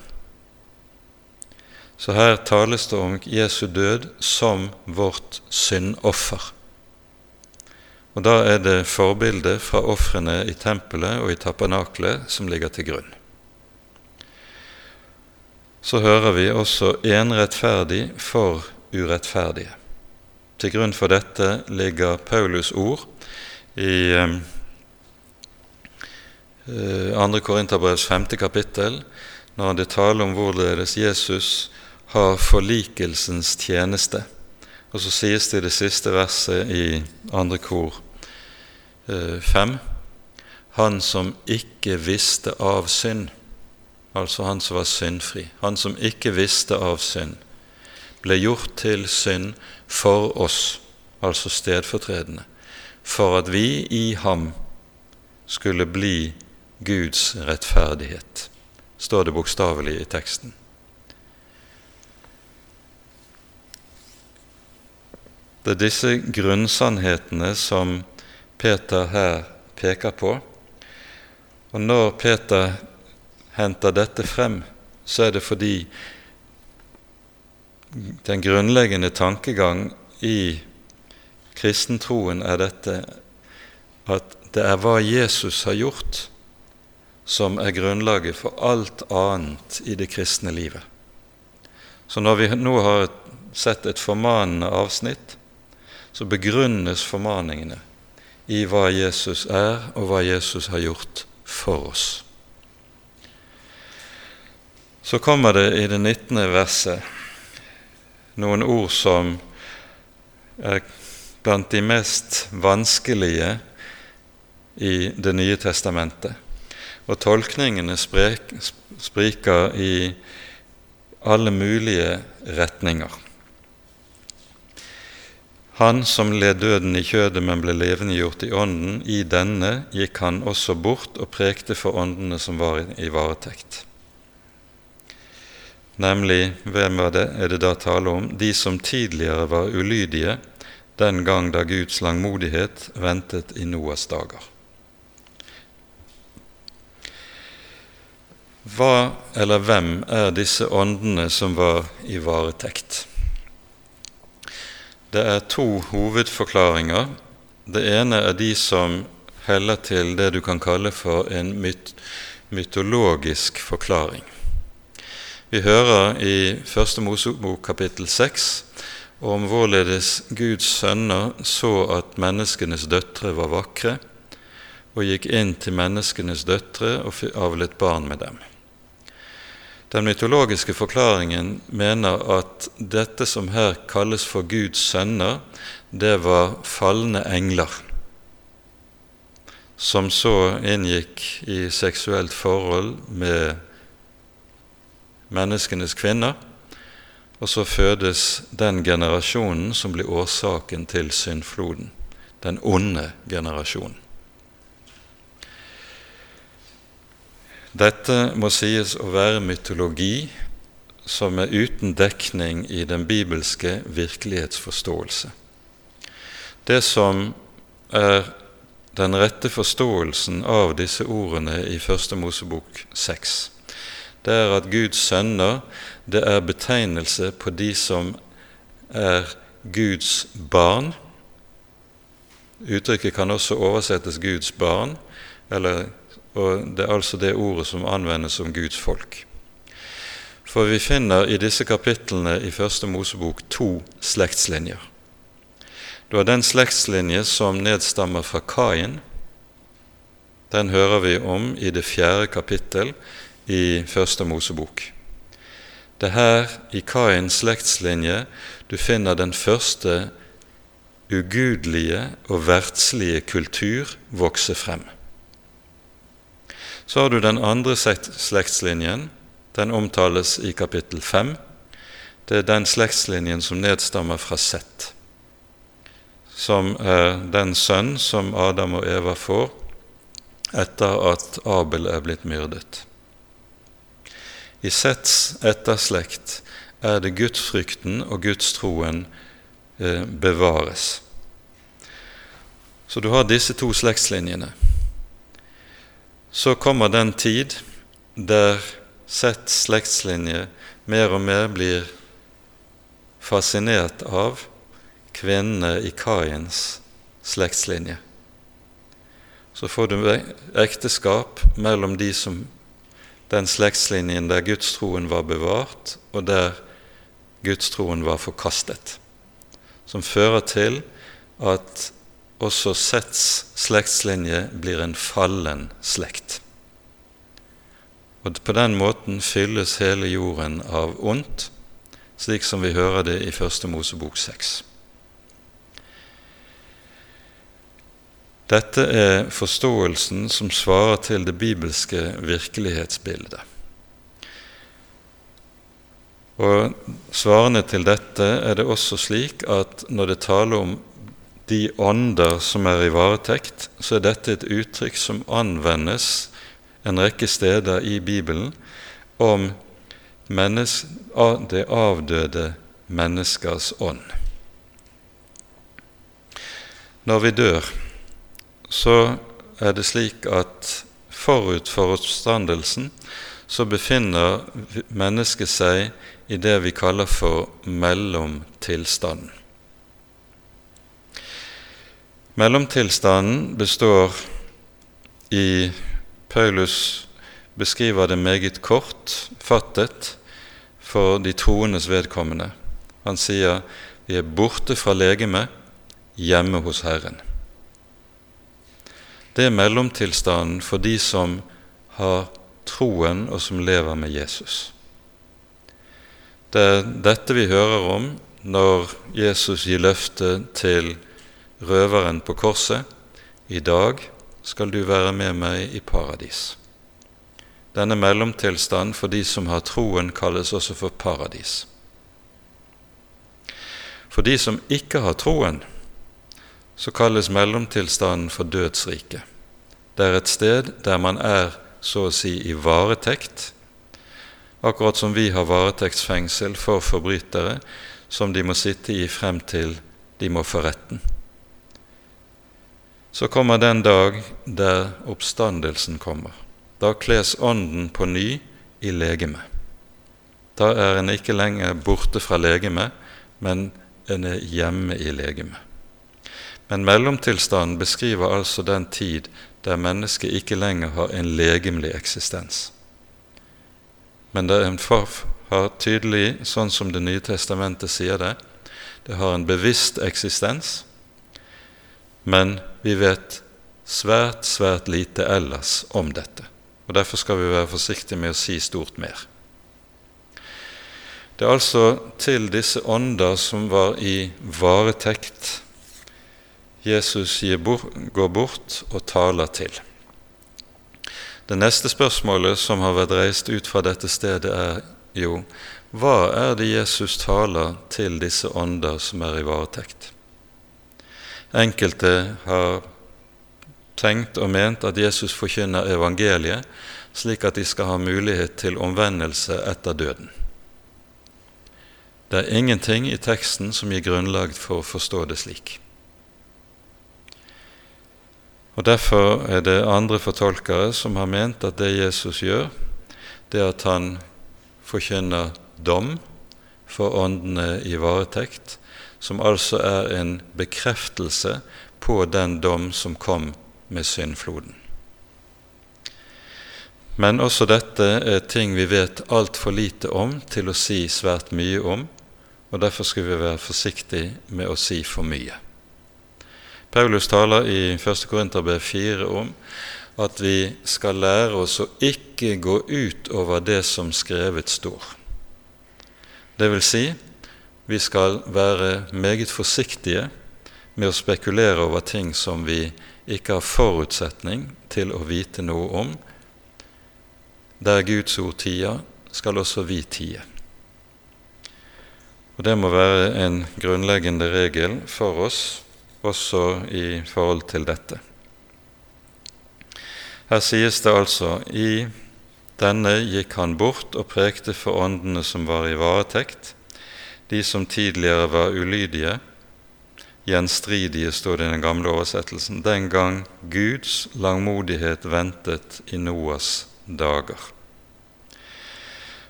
Så her tales det om Jesu død som vårt syndoffer. Og Da er det forbildet fra ofrene i tempelet og i tapernaklet som ligger til grunn. Så hører vi også en rettferdig for urettferdige. Til grunn for dette ligger Paulus' ord i eh, andre Korinterbrevs femte kapittel, når det taler om hvorledes Jesus har forlikelsens tjeneste. Og så sies det i det siste verset i andre kor eh, fem Han som ikke visste av synd, altså han som var syndfri, han som ikke visste av synd, ble gjort til synd for oss, altså stedfortredende, for at vi i ham skulle bli Guds rettferdighet, står det bokstavelig i teksten. Det er disse grunnsannhetene som Peter her peker på. Og når Peter henter dette frem, så er det fordi den grunnleggende tankegang i kristentroen er dette at det er hva Jesus har gjort, som er grunnlaget for alt annet i det kristne livet. Så når vi nå har sett et formanende avsnitt, så begrunnes formaningene i hva Jesus er, og hva Jesus har gjort for oss. Så kommer det i det 19. verset noen ord som er blant de mest vanskelige i Det nye testamentet. Og tolkningene spriker i alle mulige retninger. Han som led døden i kjødet, men ble levendegjort i ånden, i denne gikk han også bort og prekte for åndene som var i varetekt. Nemlig, hvem er det, er det da tale om? De som tidligere var ulydige, den gang da Guds langmodighet ventet i Noas dager. Hva eller hvem er disse åndene som var i varetekt? Det er to hovedforklaringer. Det ene er de som heller til det du kan kalle for en myt mytologisk forklaring. Vi hører i Første Mosebok kapittel 6 om hvorledes Guds sønner så at menneskenes døtre var vakre, og gikk inn til menneskenes døtre og avlet barn med dem. Den mytologiske forklaringen mener at dette som her kalles for Guds sønner, det var falne engler, som så inngikk i seksuelt forhold med menneskenes kvinner, og så fødes den generasjonen som blir årsaken til syndfloden, den onde generasjonen. Dette må sies å være mytologi som er uten dekning i den bibelske virkelighetsforståelse. Det som er den rette forståelsen av disse ordene i Første Mosebok 6, det er at Guds sønner det er betegnelse på de som er Guds barn. Uttrykket kan også oversettes Guds barn, eller, og det er altså det ordet som anvendes om Guds folk. For vi finner i disse kapitlene i Første Mosebok to slektslinjer. Du har den slektslinje som nedstammer fra Kain. Den hører vi om i det fjerde kapittel i Første Mosebok. Det er her i Kains slektslinje du finner den første ugudelige og verdslige kultur vokse frem. Så har du den andre slektslinjen. Den omtales i kapittel 5. Det er den slektslinjen som nedstammer fra Sett, som er den sønn som Adam og Eva får etter at Abel er blitt myrdet. I Sets etterslekt er det gudsfrykten og gudstroen eh, bevares. Så du har disse to slektslinjene. Så kommer den tid der Sets slektslinje mer og mer blir fascinert av kvinnene i Kains slektslinje. Så får du ekteskap mellom de som den slektslinjen der gudstroen var bevart, og der gudstroen var forkastet, som fører til at også Sets slektslinje blir en fallen slekt. Og På den måten fylles hele jorden av ondt, slik som vi hører det i Første Mosebok 6. Dette er forståelsen som svarer til det bibelske virkelighetsbildet. Og Svarende til dette er det også slik at når det taler om de ånder som er i varetekt, så er dette et uttrykk som anvendes en rekke steder i Bibelen om det avdøde menneskers ånd. Når vi dør, så er det slik at forut for oppstandelsen så befinner mennesket seg i det vi kaller for mellomtilstanden. Mellomtilstanden består i Paulus beskriver det meget kortfattet for de troendes vedkommende. Han sier vi er borte fra legemet, hjemme hos Herren. Det er mellomtilstanden for de som har troen, og som lever med Jesus. Det er dette vi hører om når Jesus gir løftet til røveren på korset. I dag skal du være med meg i paradis. Denne mellomtilstanden for de som har troen, kalles også for paradis. For de som ikke har troen, så kalles mellomtilstanden for dødsriket. Det er et sted der man er så å si i varetekt, akkurat som vi har varetektsfengsel for forbrytere som de må sitte i frem til de må få retten. Så kommer den dag der oppstandelsen kommer. Da kles Ånden på ny i legemet. Da er en ikke lenger borte fra legemet, men en er hjemme i legemet. Men mellomtilstanden beskriver altså den tid der mennesket ikke lenger har en legemlig eksistens. Men det er en har tydelig, sånn som Det nye testamentet sier det, det har en bevisst eksistens, men vi vet svært, svært lite ellers om dette. og Derfor skal vi være forsiktige med å si stort mer. Det er altså til disse ånder som var i varetekt, Jesus går bort og taler til. Det neste spørsmålet som har vært reist ut fra dette stedet, er jo hva er det Jesus taler til disse ånder som er i varetekt? Enkelte har tenkt og ment at Jesus forkynner evangeliet, slik at de skal ha mulighet til omvendelse etter døden. Det er ingenting i teksten som gir grunnlag for å forstå det slik. Og Derfor er det andre fortolkere som har ment at det Jesus gjør, det er at han forkynner dom for åndene i varetekt, som altså er en bekreftelse på den dom som kom med syndfloden. Men også dette er ting vi vet altfor lite om til å si svært mye om, og derfor skal vi være forsiktige med å si for mye. Paulus taler i 1. Korinterbrev 4 om at vi skal lære oss å ikke gå ut over det som skrevet står. Det vil si, vi skal være meget forsiktige med å spekulere over ting som vi ikke har forutsetning til å vite noe om. Der Guds ord tier, skal også vi tie. Og Det må være en grunnleggende regel for oss også i forhold til dette. Her sies det altså i denne gikk han bort og prekte for åndene som var i varetekt, de som tidligere var ulydige, gjenstridige, står det i den gamle oversettelsen, den gang Guds langmodighet ventet i Noas dager.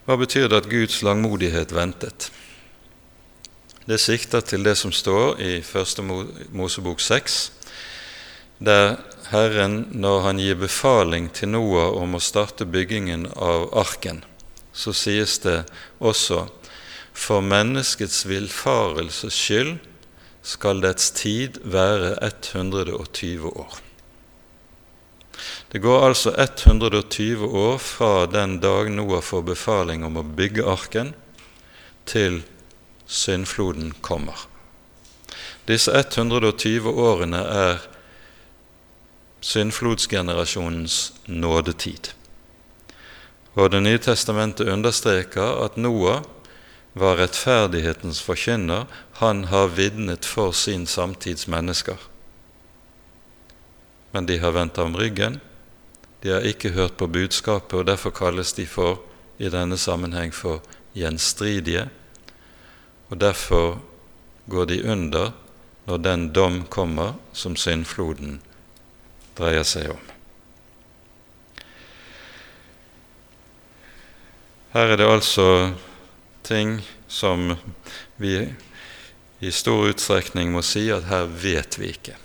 Hva betyr det at Guds langmodighet ventet? Det sikter til det som står i Første Mosebok 6, der Herren, når han gir befaling til Noah om å starte byggingen av arken, så sies det også for menneskets villfarelses skyld skal dets tid være 120 år. Det går altså 120 år fra den dag Noah får befaling om å bygge arken, til syndfloden kommer. Disse 120 årene er syndflodsgenerasjonens nådetid. Og Det nye testamentet understreker at Noah var rettferdighetens forkynner. Han har vitnet for sin samtids mennesker. Men de har vendt ham ryggen. De har ikke hørt på budskapet, og derfor kalles de for, i denne sammenheng for gjenstridige. Og derfor går de under når den dom kommer som syndfloden dreier seg om. Her er det altså ting som vi i stor utstrekning må si at her vet vi ikke.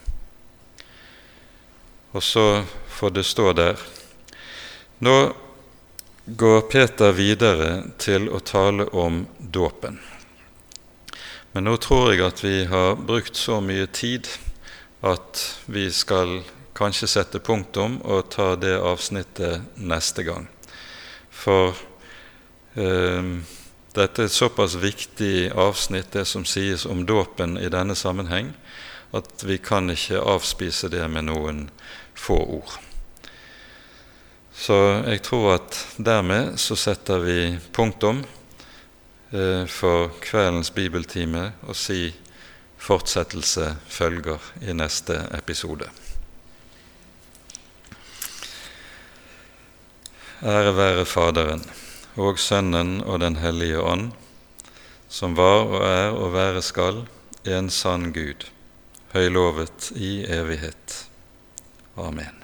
Og så får det stå der. Nå går Peter videre til å tale om dåpen. Men nå tror jeg at vi har brukt så mye tid at vi skal kanskje sette punktum og ta det avsnittet neste gang. For eh, dette er et såpass viktig avsnitt, det som sies om dåpen i denne sammenheng, at vi kan ikke avspise det med noen få ord. Så jeg tror at dermed så setter vi punktum for kveldens bibeltime og si fortsettelse følger i neste episode. Ære være Faderen og Sønnen og Den hellige ånd, som var og er og være skal, en sann Gud, høylovet i evighet. Amen.